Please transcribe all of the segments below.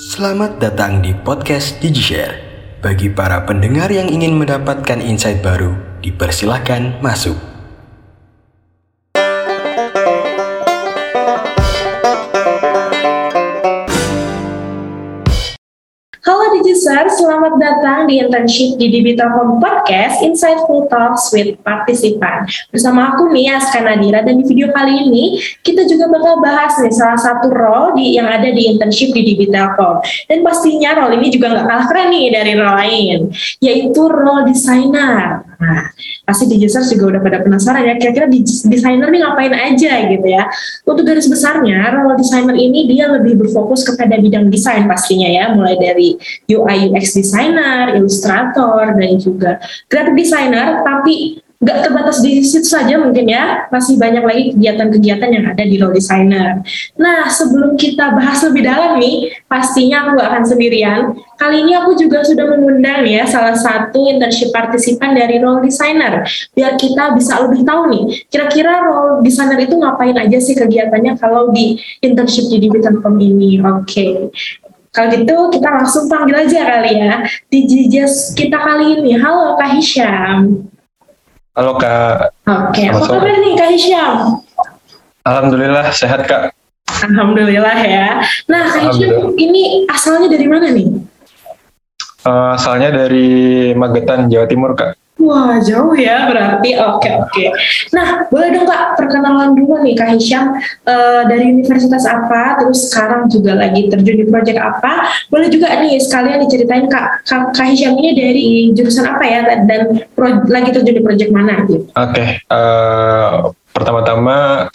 Selamat datang di podcast DigiShare. Bagi para pendengar yang ingin mendapatkan insight baru, dipersilahkan masuk. Datang di internship di Digital Podcast Insightful Talks with Participant. Bersama aku nih Aska Nadira dan di video kali ini kita juga bakal bahas nih salah satu role di, yang ada di internship di Digital Dan pastinya role ini juga nggak kalah keren nih dari role lain, yaitu role designer. Nah, pasti Digisers juga udah pada penasaran ya, kira-kira desainer nih ngapain aja gitu ya. Untuk garis besarnya, role designer ini dia lebih berfokus kepada bidang desain pastinya ya, mulai dari UI UX designer, ilustrator, dan juga graphic designer, tapi nggak terbatas di situ saja mungkin ya, masih banyak lagi kegiatan-kegiatan yang ada di role designer. Nah, sebelum kita bahas lebih dalam nih, pastinya aku gak akan sendirian. Kali ini aku juga sudah mengundang ya salah satu internship partisipan dari role designer, biar kita bisa lebih tahu nih, kira-kira role designer itu ngapain aja sih kegiatannya kalau di internship di Dibitan.com ini. Oke, okay. Kalau gitu kita langsung panggil aja kali ya di Jijas kita kali ini. Halo Kak Hisham. Halo Kak. Oke, apa kabar nih Kak Hisham? Alhamdulillah sehat Kak. Alhamdulillah ya. Nah Kak Hisham ini asalnya dari mana nih? Uh, asalnya dari Magetan, Jawa Timur Kak. Wah jauh ya berarti oke okay, oke. Okay. Nah boleh dong kak perkenalan dulu nih kak Hisham uh, dari universitas apa, terus sekarang juga lagi terjun di proyek apa. Boleh juga nih sekalian diceritain kak kak, kak Hisham ini dari jurusan apa ya dan pro, lagi terjun di proyek mana gitu. Oke, okay. eh, pertama-tama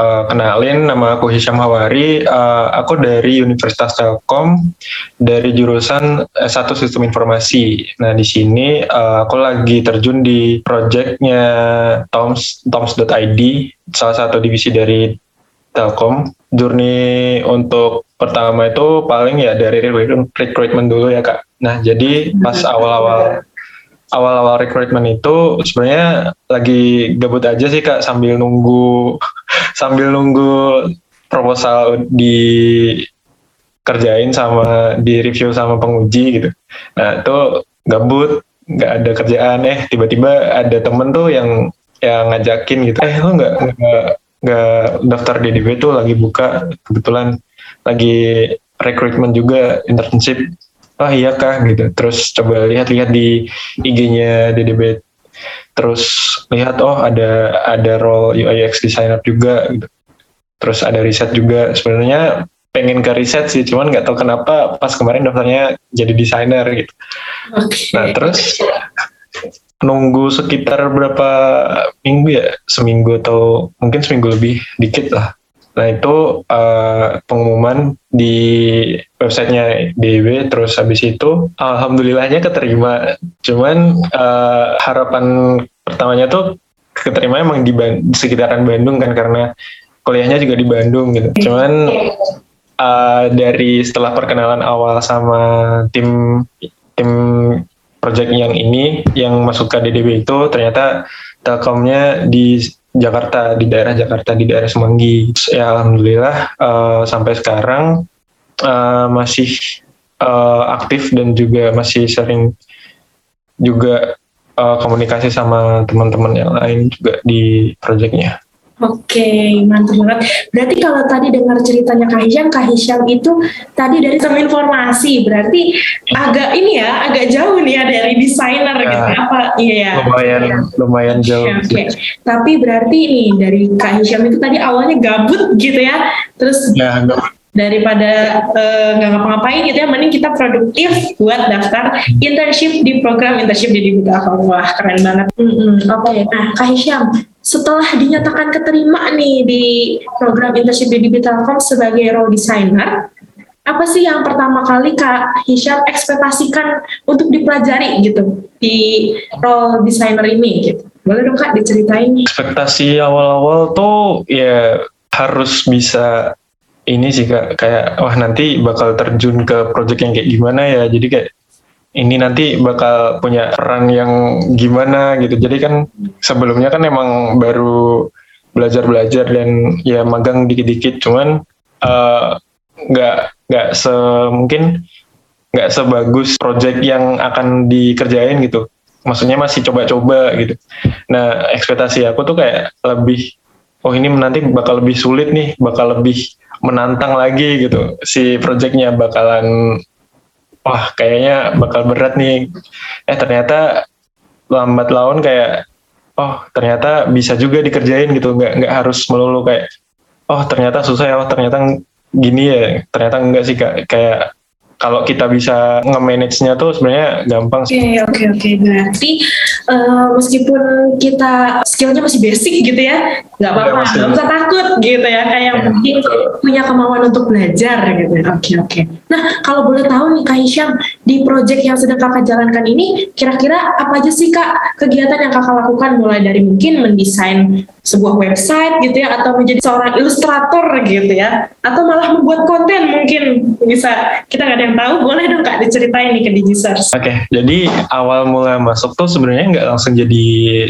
Uh, kenalin, nama aku Hisham Hawari. Uh, aku dari Universitas Telkom, dari jurusan S1 Sistem Informasi. Nah, di sini uh, aku lagi terjun di projectnya Toms, Toms.id, salah satu divisi dari Telkom. Journey untuk pertama itu paling ya dari recruitment dulu ya kak. Nah, jadi pas awal-awal awal-awal rekrutmen itu sebenarnya lagi gabut aja sih kak sambil nunggu sambil nunggu proposal di kerjain sama di review sama penguji gitu. Nah itu gabut nggak ada kerjaan. Eh tiba-tiba ada temen tuh yang yang ngajakin gitu. Eh lo nggak nggak daftar DDB tuh lagi buka. Kebetulan lagi rekrutmen juga internship oh iya kah? Gitu. Terus coba lihat-lihat di IG-nya DDB terus lihat oh ada ada role UI UX designer juga. Gitu. Terus ada riset juga. Sebenarnya pengen ke riset sih cuman nggak tahu kenapa pas kemarin daftarnya jadi desainer gitu. Okay. nah terus nunggu sekitar berapa minggu ya? Seminggu atau mungkin seminggu lebih dikit lah Nah itu uh, pengumuman di websitenya DW terus habis itu alhamdulillahnya keterima. Cuman uh, harapan pertamanya tuh keterima emang di, di sekitaran Bandung kan karena kuliahnya juga di Bandung gitu. Cuman uh, dari setelah perkenalan awal sama tim tim project yang ini yang masuk ke DDB itu ternyata Telkomnya di Jakarta di daerah Jakarta di daerah Semanggi ya alhamdulillah uh, sampai sekarang uh, masih uh, aktif dan juga masih sering juga uh, komunikasi sama teman-teman yang lain juga di proyeknya. Oke, mantap banget. Berarti kalau tadi dengar ceritanya Kak Hisham, Kak Hisham itu tadi dari sama informasi, berarti agak ini ya, agak jauh nih ya dari desainer ya, gitu. Apa? Iya. Lumayan, ya. lumayan jauh. Oke, okay. tapi berarti ini dari Kak Hisham itu tadi awalnya gabut gitu ya, terus ya, daripada eh, nggak uh, ngapa-ngapain gitu ya mending kita produktif buat daftar internship di program internship di Dibuka wah keren banget mm -hmm. oke okay. nah Kak Hisham setelah dinyatakan keterima nih di program internship di Telkom sebagai role designer apa sih yang pertama kali Kak Hisham ekspektasikan untuk dipelajari gitu di role designer ini gitu? Boleh dong Kak diceritain. Ekspektasi awal-awal tuh ya harus bisa ini sih kak. Kayak wah nanti bakal terjun ke project yang kayak gimana ya. Jadi kayak ini nanti bakal punya peran yang gimana gitu. Jadi kan sebelumnya kan emang baru belajar belajar dan ya magang dikit-dikit. Cuman uh, nggak nggak se mungkin nggak sebagus project yang akan dikerjain gitu. Maksudnya masih coba-coba gitu. Nah ekspektasi aku tuh kayak lebih oh ini nanti bakal lebih sulit nih bakal lebih menantang lagi gitu si projectnya. Bakalan wah kayaknya bakal berat nih eh ternyata lambat laun kayak oh ternyata bisa juga dikerjain gitu nggak nggak harus melulu kayak oh ternyata susah ya oh ternyata gini ya ternyata enggak sih kak kayak kalau kita bisa nge-manage-nya tuh sebenarnya gampang sih. Oke, okay, oke, okay, oke. Okay. Berarti uh, meskipun kita skillnya masih basic gitu ya, nggak apa-apa, nggak usah takut gitu ya. Kayak yang penting punya kemauan untuk belajar gitu. Oke, okay, oke. Okay. Nah, kalau boleh tahu nih Kak Hisham, di project yang sedang kakak jalankan ini, kira-kira apa aja sih Kak kegiatan yang kakak lakukan? Mulai dari mungkin mendesain sebuah website gitu ya atau menjadi seorang ilustrator gitu ya. Atau malah membuat konten mungkin. Bisa kita nggak ada yang tahu. Boleh dong kak diceritain nih ke Digisers. Oke okay, jadi awal mulai masuk tuh sebenarnya nggak langsung jadi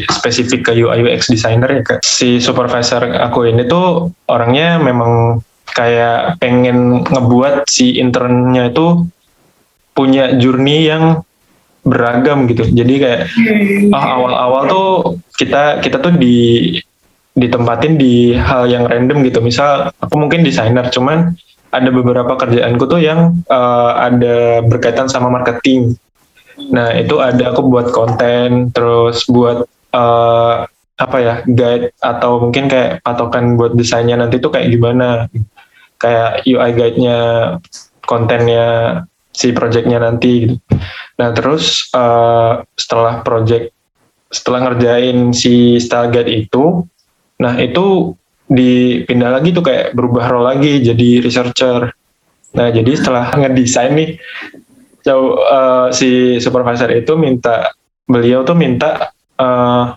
spesifik ke UI UX designer ya kak. Si supervisor aku ini tuh orangnya memang kayak pengen ngebuat si internnya itu punya journey yang beragam gitu. Jadi kayak oh, awal-awal tuh kita kita tuh di ditempatin di hal yang random gitu. Misal aku mungkin desainer, cuman ada beberapa kerjaanku tuh yang uh, ada berkaitan sama marketing. Nah itu ada aku buat konten, terus buat uh, apa ya guide atau mungkin kayak patokan buat desainnya nanti tuh kayak gimana, kayak UI guide-nya, kontennya si projectnya nanti. Gitu. Nah terus uh, setelah project setelah ngerjain si guide itu Nah itu dipindah lagi tuh kayak berubah role lagi jadi researcher. Nah jadi setelah ngedesain nih, jauh uh, si supervisor itu minta beliau tuh minta uh,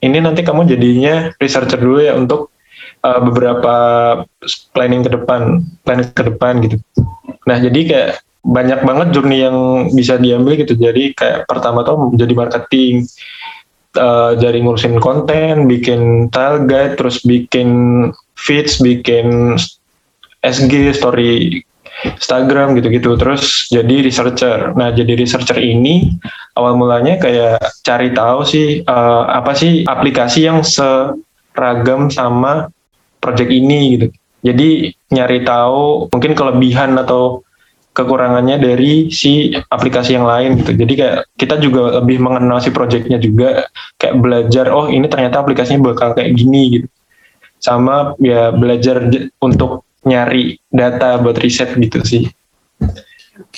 ini nanti kamu jadinya researcher dulu ya untuk uh, beberapa planning ke depan, planning ke depan gitu. Nah jadi kayak banyak banget journey yang bisa diambil gitu. Jadi kayak pertama tuh jadi marketing, uh, dari ngurusin konten, bikin tile guide, terus bikin feeds, bikin SG, story Instagram gitu-gitu, terus jadi researcher. Nah, jadi researcher ini awal mulanya kayak cari tahu sih uh, apa sih aplikasi yang seragam sama project ini gitu. Jadi nyari tahu mungkin kelebihan atau kekurangannya dari si aplikasi yang lain gitu. Jadi kayak kita juga lebih mengenal si projectnya juga, kayak belajar oh ini ternyata aplikasinya bakal kayak gini gitu. Sama ya belajar untuk nyari data buat riset gitu sih.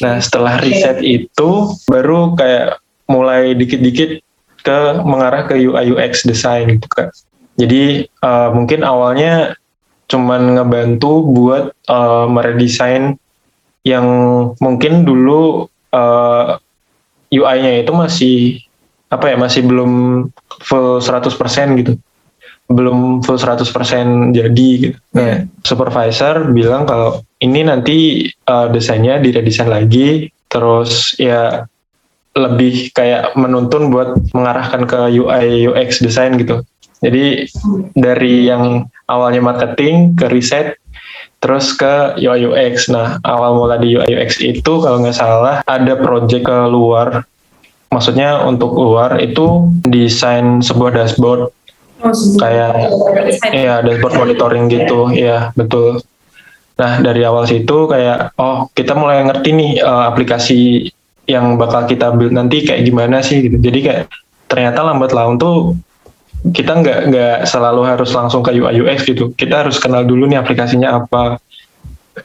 Nah setelah riset itu baru kayak mulai dikit-dikit ke mengarah ke UI UX design gitu kak. Jadi uh, mungkin awalnya cuman ngebantu buat uh, meredesain yang mungkin dulu uh, eh, UI-nya itu masih apa ya masih belum full 100% gitu belum full 100% jadi gitu. Nah, supervisor bilang kalau ini nanti uh, desainnya diredesain lagi terus ya lebih kayak menuntun buat mengarahkan ke UI UX design gitu. Jadi dari yang awalnya marketing ke riset terus ke UI UX. Nah, awal mula di UI UX itu kalau nggak salah ada project ke luar, maksudnya untuk luar itu desain sebuah dashboard. Oh, kayak ya dashboard monitoring gitu, ya betul. Nah dari awal situ kayak oh kita mulai ngerti nih uh, aplikasi yang bakal kita build nanti kayak gimana sih gitu. Jadi kayak ternyata lambat laun tuh kita nggak nggak selalu harus langsung ke UI UX gitu. Kita harus kenal dulu nih aplikasinya apa.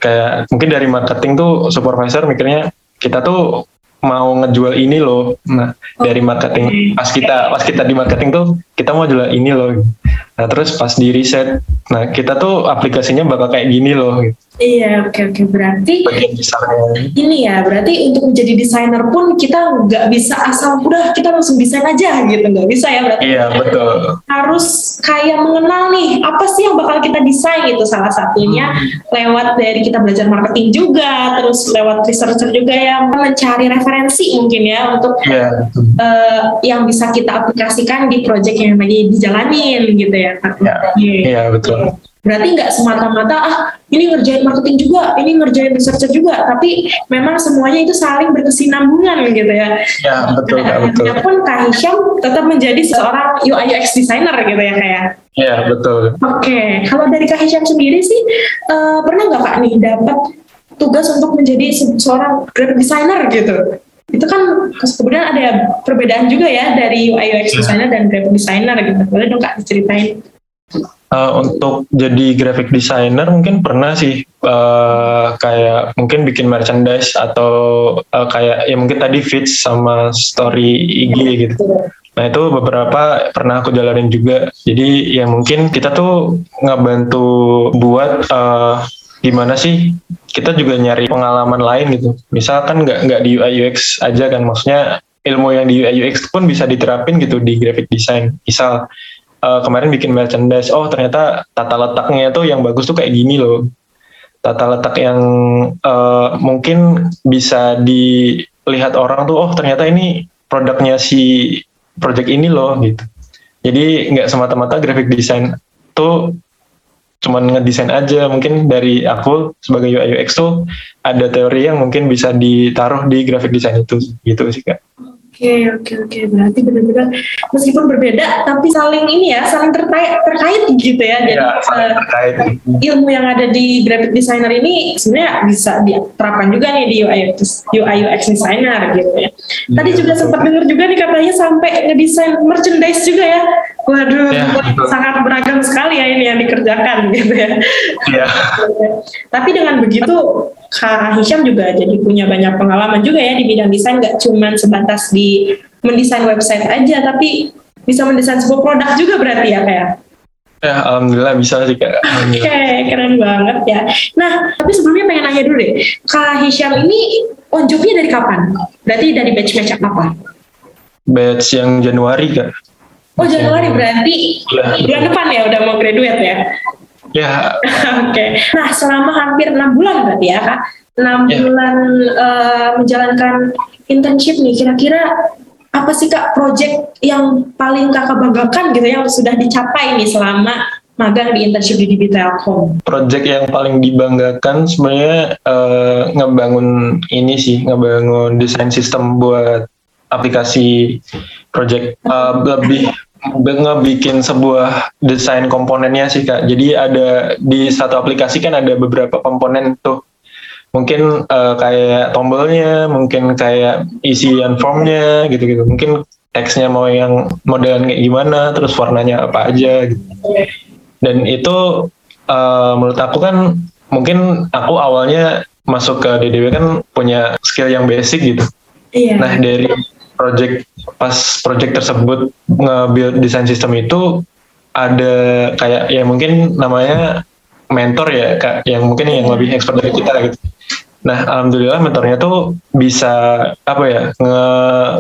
Kayak mungkin dari marketing tuh supervisor mikirnya kita tuh mau ngejual ini loh. Nah, dari marketing pas kita pas kita di marketing tuh kita mau jual ini loh. Nah, terus pas di riset, nah kita tuh aplikasinya bakal kayak gini loh. Gitu. Iya, oke oke berarti ini ya berarti untuk menjadi desainer pun kita nggak bisa asal udah kita langsung desain aja gitu nggak bisa ya berarti. Iya betul. Harus kayak mengenal nih apa sih yang bakal kita desain gitu salah satunya hmm. lewat dari kita belajar marketing juga terus lewat researcher juga yang mencari referensi mungkin ya untuk yeah. Iya, uh, yang bisa kita aplikasikan di project yang lagi dijalanin gitu ya. Iya yeah. yeah, betul. Berarti nggak semata-mata ah ini ngerjain marketing juga, ini ngerjain researcher juga, tapi memang semuanya itu saling berkesinambungan gitu ya. Ya betul kak betul. Ya pun Kak Hisham tetap menjadi seorang UI UX designer gitu ya kayak. Ya betul. Oke, kalau dari Kak Hisham sendiri sih uh, pernah nggak Kak nih dapat tugas untuk menjadi seorang graphic designer gitu? Itu kan kemudian ada perbedaan juga ya dari UI UX ya. designer dan graphic designer gitu. Boleh dong Kak ceritain? Uh, untuk jadi graphic designer mungkin pernah sih uh, kayak mungkin bikin merchandise atau uh, kayak ya mungkin tadi feeds sama story IG gitu. Nah itu beberapa pernah aku jalanin juga. Jadi ya mungkin kita tuh ngebantu buat uh, gimana sih kita juga nyari pengalaman lain gitu. Misalkan nggak nggak di UI UX aja kan maksudnya ilmu yang di UI UX pun bisa diterapin gitu di graphic design. Misal uh, kemarin bikin merchandise oh ternyata tata letaknya itu yang bagus tuh kayak gini loh tata letak yang uh, mungkin bisa dilihat orang tuh oh ternyata ini produknya si project ini loh gitu jadi nggak semata-mata graphic design tuh cuman ngedesain aja mungkin dari aku sebagai UI UX tuh ada teori yang mungkin bisa ditaruh di graphic design itu gitu sih kak Oke, oke, oke. Berarti benar-benar meskipun berbeda, tapi saling ini ya, saling terkait, terkait gitu ya. Jadi ya, uh, ilmu yang ada di graphic designer ini sebenarnya bisa diterapkan juga nih di UI UX, UI UX designer gitu ya. Tadi ya, juga betul. sempat dengar juga nih katanya sampai ngedesain merchandise juga ya. Waduh, ya, sangat beragam sekali ya ini yang dikerjakan gitu ya. ya. tapi dengan begitu Kak Hisham juga jadi punya banyak pengalaman juga ya di bidang desain, gak cuma sebatas di mendesain website aja, tapi bisa mendesain sebuah produk juga berarti ya kayak. Ya? ya, alhamdulillah bisa sih kak. Oke, okay, keren banget ya. Nah, tapi sebelumnya pengen nanya dulu deh, Kak Hisham ini on jobnya dari kapan? Berarti dari batch-batch apa? Batch yang Januari kak. Oh Januari berarti ya, bulan depan ya udah mau graduate ya? Ya. Oke. Okay. Nah, selama hampir enam bulan berarti ya, Kak. Enam ya. bulan uh, menjalankan internship nih, kira-kira apa sih Kak project yang paling Kakak banggakan gitu yang sudah dicapai nih selama magang di internship di DB Telkom? Project yang paling dibanggakan sebenarnya uh, ngebangun ini sih, ngebangun desain sistem buat aplikasi project uh, lebih ngebikin sebuah desain komponennya sih kak. Jadi ada di satu aplikasi kan ada beberapa komponen tuh. Mungkin uh, kayak tombolnya, mungkin kayak isian formnya gitu-gitu. Mungkin teksnya mau yang modelan kayak gimana, terus warnanya apa aja gitu. Dan itu uh, menurut aku kan mungkin aku awalnya masuk ke DDW kan punya skill yang basic gitu. Iya. Nah dari project pas project tersebut nge-build desain sistem itu ada kayak ya mungkin namanya mentor ya kak yang mungkin yang lebih expert dari kita gitu. Nah alhamdulillah mentornya tuh bisa apa ya nge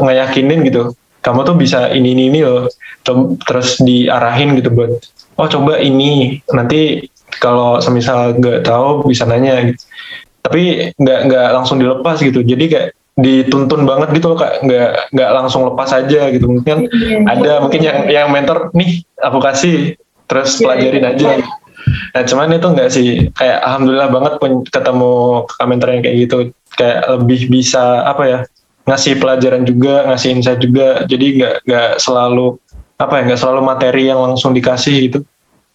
ngeyakinin gitu. Kamu tuh bisa ini ini ini loh. Terus diarahin gitu buat oh coba ini nanti kalau semisal nggak tahu bisa nanya gitu. Tapi nggak nggak langsung dilepas gitu. Jadi kayak dituntun banget gitu loh kak. Nggak nggak langsung lepas aja gitu. Mungkin yeah. ada mungkin yang yang mentor nih aku kasih terus yeah, pelajarin yeah. aja. Nah cuman itu enggak sih. Kayak alhamdulillah banget pun ketemu kak mentor yang kayak gitu. Kayak lebih bisa apa ya ngasih pelajaran juga ngasih insight juga. Jadi nggak nggak selalu apa ya nggak selalu materi yang langsung dikasih gitu.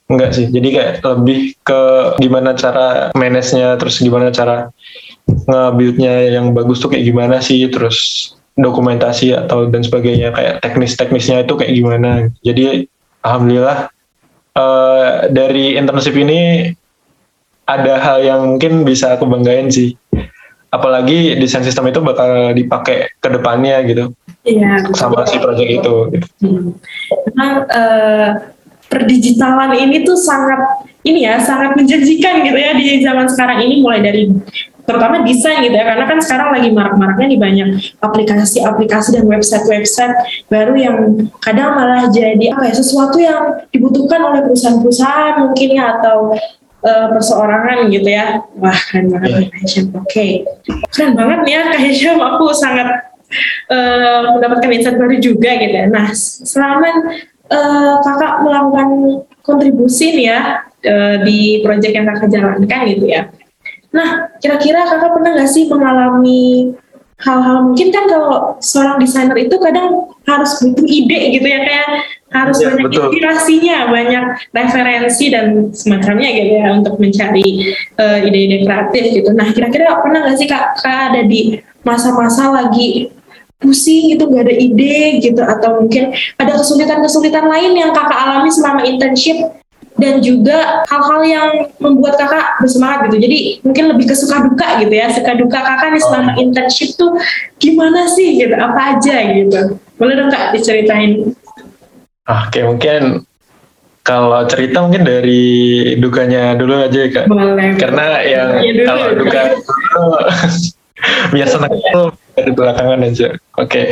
Enggak sih. Jadi kayak lebih ke gimana cara manage-nya terus gimana cara nge-buildnya yang bagus tuh kayak gimana sih? Terus dokumentasi atau dan sebagainya kayak teknis-teknisnya itu kayak gimana? Jadi alhamdulillah uh, dari internship ini ada hal yang mungkin bisa aku banggain sih. Apalagi desain sistem itu bakal dipakai ke depannya gitu. Iya, sama si project itu gitu. Hmm. Memang uh, perdigitalan ini tuh sangat ini ya sangat menjanjikan gitu ya di zaman sekarang ini mulai dari terutama desain gitu ya karena kan sekarang lagi marak-maraknya di banyak aplikasi-aplikasi dan website-website baru yang kadang malah jadi apa ya sesuatu yang dibutuhkan oleh perusahaan-perusahaan mungkin ya atau uh, perseorangan gitu ya wah keren banget yeah. Kak oke okay. keren banget nih ya Kak Hisham aku sangat uh, mendapatkan insight baru juga gitu ya nah selama uh, kakak melakukan kontribusi nih ya uh, di proyek yang kakak jalankan gitu ya. Nah, kira-kira kakak pernah nggak sih mengalami hal-hal mungkin kan kalau seorang desainer itu kadang harus butuh ide gitu ya kayak harus ya, banyak betul. inspirasinya, banyak referensi dan semacamnya gitu ya untuk mencari ide ide-ide kreatif gitu. Nah, kira-kira pernah nggak sih kak, kak ada di masa-masa lagi pusing gitu nggak ada ide gitu atau mungkin ada kesulitan-kesulitan lain yang kakak alami selama internship dan juga hal-hal yang membuat kakak bersemangat gitu. Jadi mungkin lebih ke suka duka gitu ya. Suka duka kakak nih selama oh. internship tuh gimana sih gitu, apa aja gitu. Boleh dong kak diceritain? Oke mungkin kalau cerita mungkin dari dukanya dulu aja ya kak. Boleh. Karena yang ya kalau duka biasa itu dari belakangan aja. Oke. Okay.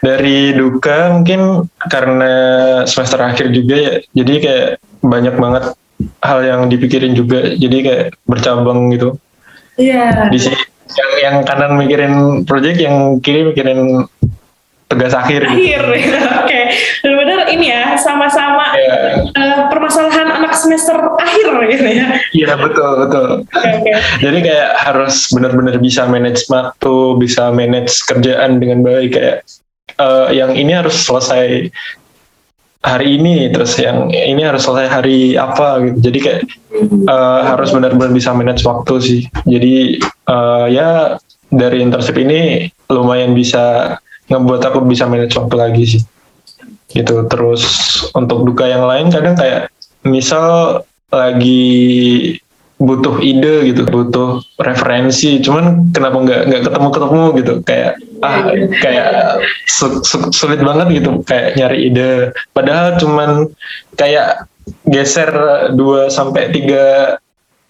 Dari duka mungkin karena semester akhir juga ya. Jadi kayak banyak banget hal yang dipikirin juga. Jadi kayak bercabang gitu. Iya. Yeah. Di sini yang yang kanan mikirin project, yang kiri mikirin tugas akhir. Akhir, gitu. oke. Okay. Benar-benar ini ya sama-sama yeah. Iya. uh, permasalahan anak semester akhir gitu ya. Iya betul betul. Okay, okay. Jadi kayak harus benar-benar bisa manage waktu, bisa manage kerjaan dengan baik kayak uh, yang ini harus selesai hari ini terus yang ini harus selesai hari apa gitu. Jadi kayak uh, harus benar-benar bisa manage waktu sih. Jadi uh, ya dari internship ini lumayan bisa ngebuat aku bisa manage waktu lagi sih. Gitu. Terus untuk duka yang lain kadang kayak misal lagi butuh ide gitu butuh referensi cuman kenapa nggak nggak ketemu ketemu gitu? Kayak ah kayak su, su, sulit banget gitu kayak nyari ide. Padahal cuman kayak geser dua sampai tiga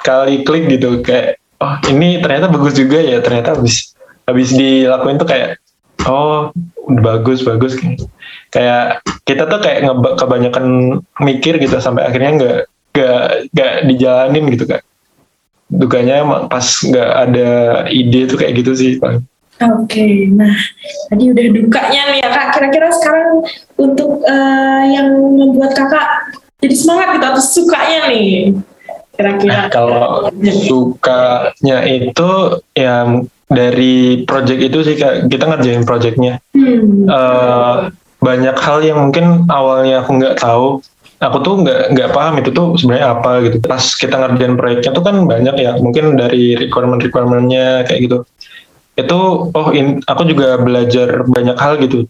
kali klik gitu kayak oh ini ternyata bagus juga ya ternyata habis habis dilakuin tuh kayak oh bagus bagus. Kayak kita tuh kayak nge kebanyakan mikir gitu sampai akhirnya nggak nggak nggak dijalanin gitu kan dukanya pas nggak ada ide tuh kayak gitu sih Oke, okay, nah tadi udah dukanya nih ya kak. Kira-kira sekarang untuk uh, yang membuat kakak jadi semangat gitu atau sukanya nih? Kira-kira. Nah, kalau sukanya itu ya dari project itu sih kak kita ngerjain projectnya hmm. uh, banyak hal yang mungkin awalnya aku nggak tahu aku tuh nggak nggak paham itu tuh sebenarnya apa gitu. Pas kita ngerjain proyeknya tuh kan banyak ya mungkin dari requirement requirementnya kayak gitu. Itu oh in, aku juga belajar banyak hal gitu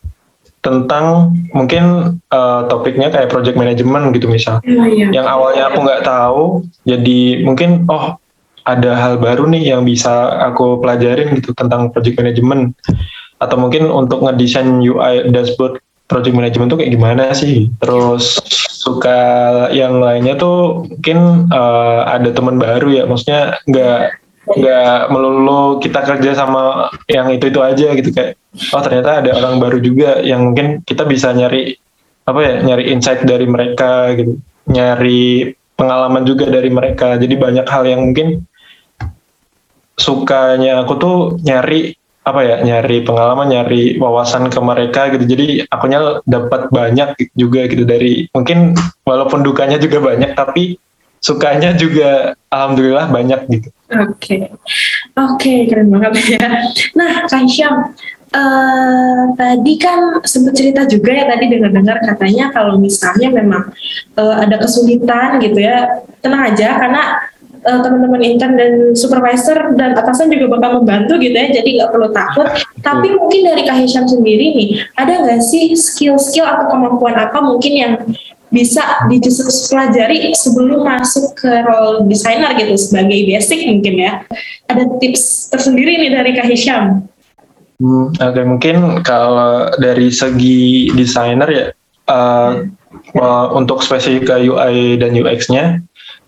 tentang mungkin uh, topiknya kayak project management gitu misal. Oh, iya. yang awalnya aku nggak tahu jadi mungkin oh ada hal baru nih yang bisa aku pelajarin gitu tentang project management. Atau mungkin untuk ngedesain UI dashboard project management tuh kayak gimana sih? Terus suka yang lainnya tuh mungkin uh, ada teman baru ya. Maksudnya nggak nggak melulu kita kerja sama yang itu itu aja gitu. Kayak oh ternyata ada orang baru juga yang mungkin kita bisa nyari apa ya nyari insight dari mereka gitu. Nyari pengalaman juga dari mereka. Jadi banyak hal yang mungkin sukanya aku tuh nyari apa ya nyari pengalaman nyari wawasan ke mereka gitu jadi akunya dapat banyak juga gitu dari mungkin walaupun dukanya juga banyak tapi sukanya juga alhamdulillah banyak gitu. Oke, okay. oke okay, keren banget ya. Nah, Kak Syam, uh, tadi kan sempat cerita juga ya tadi dengar-dengar katanya kalau misalnya memang uh, ada kesulitan gitu ya, tenang aja karena uh, teman-teman intern dan supervisor dan atasan juga bakal membantu gitu ya jadi nggak perlu takut. Tapi mungkin dari Kak Hisham sendiri nih ada nggak sih skill-skill atau kemampuan apa mungkin yang bisa dipelajari sebelum masuk ke role designer gitu sebagai basic mungkin ya? Ada tips tersendiri nih dari Kak Hisham? Hmm, Oke okay, mungkin kalau dari segi desainer ya uh, uh, untuk spesifik UI dan UX-nya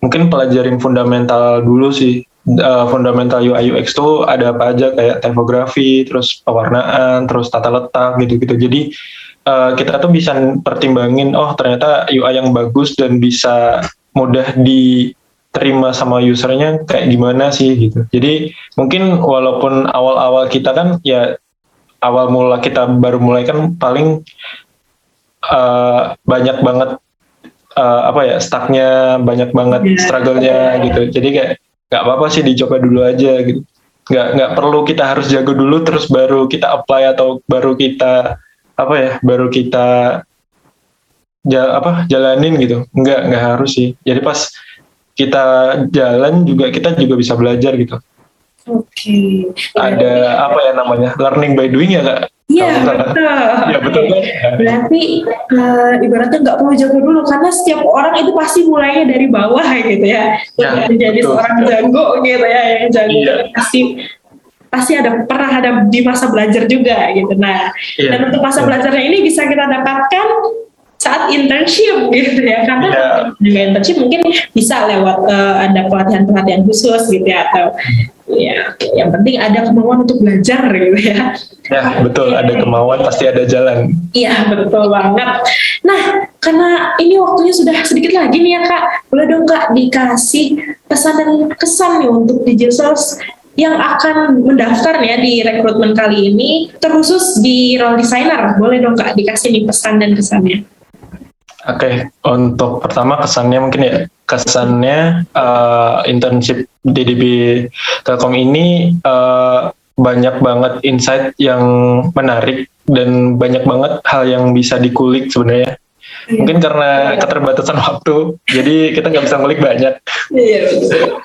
mungkin pelajarin fundamental dulu sih uh, fundamental UI UX tuh ada apa aja kayak typography, terus pewarnaan, terus tata letak gitu-gitu. Jadi uh, kita tuh bisa pertimbangin oh ternyata UI yang bagus dan bisa mudah diterima sama usernya kayak gimana sih gitu. Jadi mungkin walaupun awal-awal kita kan ya awal mula kita baru mulai kan paling uh, banyak banget uh, apa ya stucknya banyak banget Yeah. struggle-nya gitu. Jadi kayak nggak apa-apa sih dicoba dulu aja gitu. Nggak nggak perlu kita harus jago dulu terus baru kita apply atau baru kita apa ya baru kita ja, apa jalanin gitu. Nggak nggak harus sih. Jadi pas kita jalan juga kita juga bisa belajar gitu. Oke. ada apa ya namanya learning by doing ya kak Iya, betul. ya betul kan Berarti eh, ibaratnya nggak perlu jago dulu karena setiap orang itu pasti mulainya dari bawah gitu ya. Ya, menjadi betul. seorang jago gitu ya yang jago Iya. pasti pasti ada pernah ada di masa belajar juga gitu. Nah, Iya, dan untuk masa betul. belajarnya ini bisa kita dapatkan saat internship gitu ya karena Iya. juga internship mungkin bisa lewat eh, ada pelatihan-pelatihan khusus gitu ya atau ya yang penting ada kemauan untuk belajar gitu ya ya betul ada kemauan pasti ada jalan Iya betul banget. Nah karena ini waktunya sudah sedikit lagi nih ya kak, boleh dong kak dikasih pesan dan kesan nih untuk Digisource yang akan mendaftar ya di rekrutmen kali ini, terkhusus di role designer. Boleh dong kak dikasih nih pesan dan kesannya. Oke, untuk pertama kesannya mungkin ya kesannya eh, internship DDB Telkom ini eh, banyak banget insight yang menarik dan banyak banget hal yang bisa dikulik sebenarnya. Mungkin karena keterbatasan waktu, jadi kita nggak bisa ngulik banyak. Iya betul.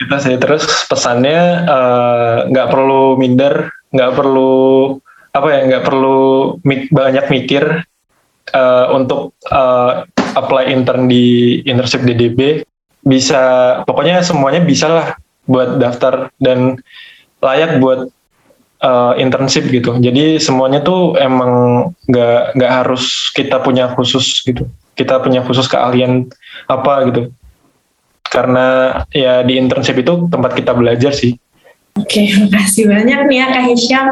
Kita sih terus pesannya eh, nggak perlu minder, nggak perlu apa ya, nggak perlu mik- banyak mikir eh, untuk eh, apply intern di internship DDB bisa pokoknya semuanya bisa lah buat daftar dan layak buat eh, internship gitu. Jadi semuanya tuh emang nggak nggak harus kita punya khusus gitu. Kita punya khusus keahlian apa gitu. Karena ya di internship itu tempat kita belajar sih. Oke, makasih banyak nih ya Kak Hisham.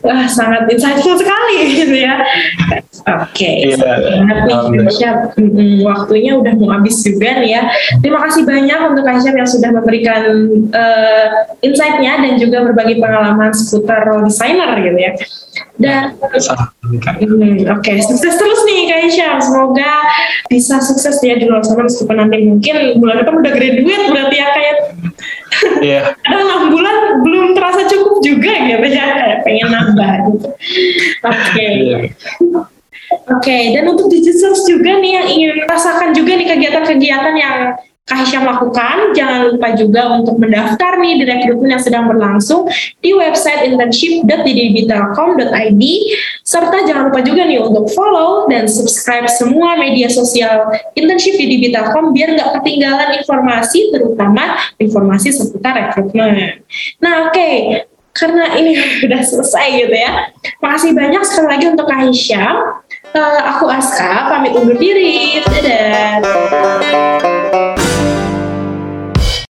Wah, sangat insightful sekali gitu ya. Oke, Iya, sangat nih Kak. Hisham. Mm-mm, waktunya udah mau habis juga nih ya. Terima kasih banyak untuk Kak Hisham yang sudah memberikan eh, insight-nya dan juga berbagi pengalaman seputar role designer gitu ya. Dan Hmm, Oke, sukses terus nih Kak Hisham. Semoga bisa sukses ya di luar sana meskipun nanti mungkin bulan depan udah graduate berarti ya kayak Iya, ada enam bulan juga gitu ya kayak pengen nambah gitu. Oke. Iya. Oke, dan untuk digital juga nih yang ingin merasakan juga nih kegiatan-kegiatan yang Kak Hisham lakukan, jangan lupa juga untuk mendaftar nih di rekrutmen yang sedang berlangsung di website internship.ddbtelkom.id serta jangan lupa juga nih untuk follow dan subscribe semua media sosial internship di biar nggak ketinggalan informasi terutama informasi seputar rekrutmen. Nah oke, karena ini udah selesai gitu ya. Makasih banyak sekali lagi untuk Kak Hisham. Eh, aku Aska, pamit undur diri. Dadah.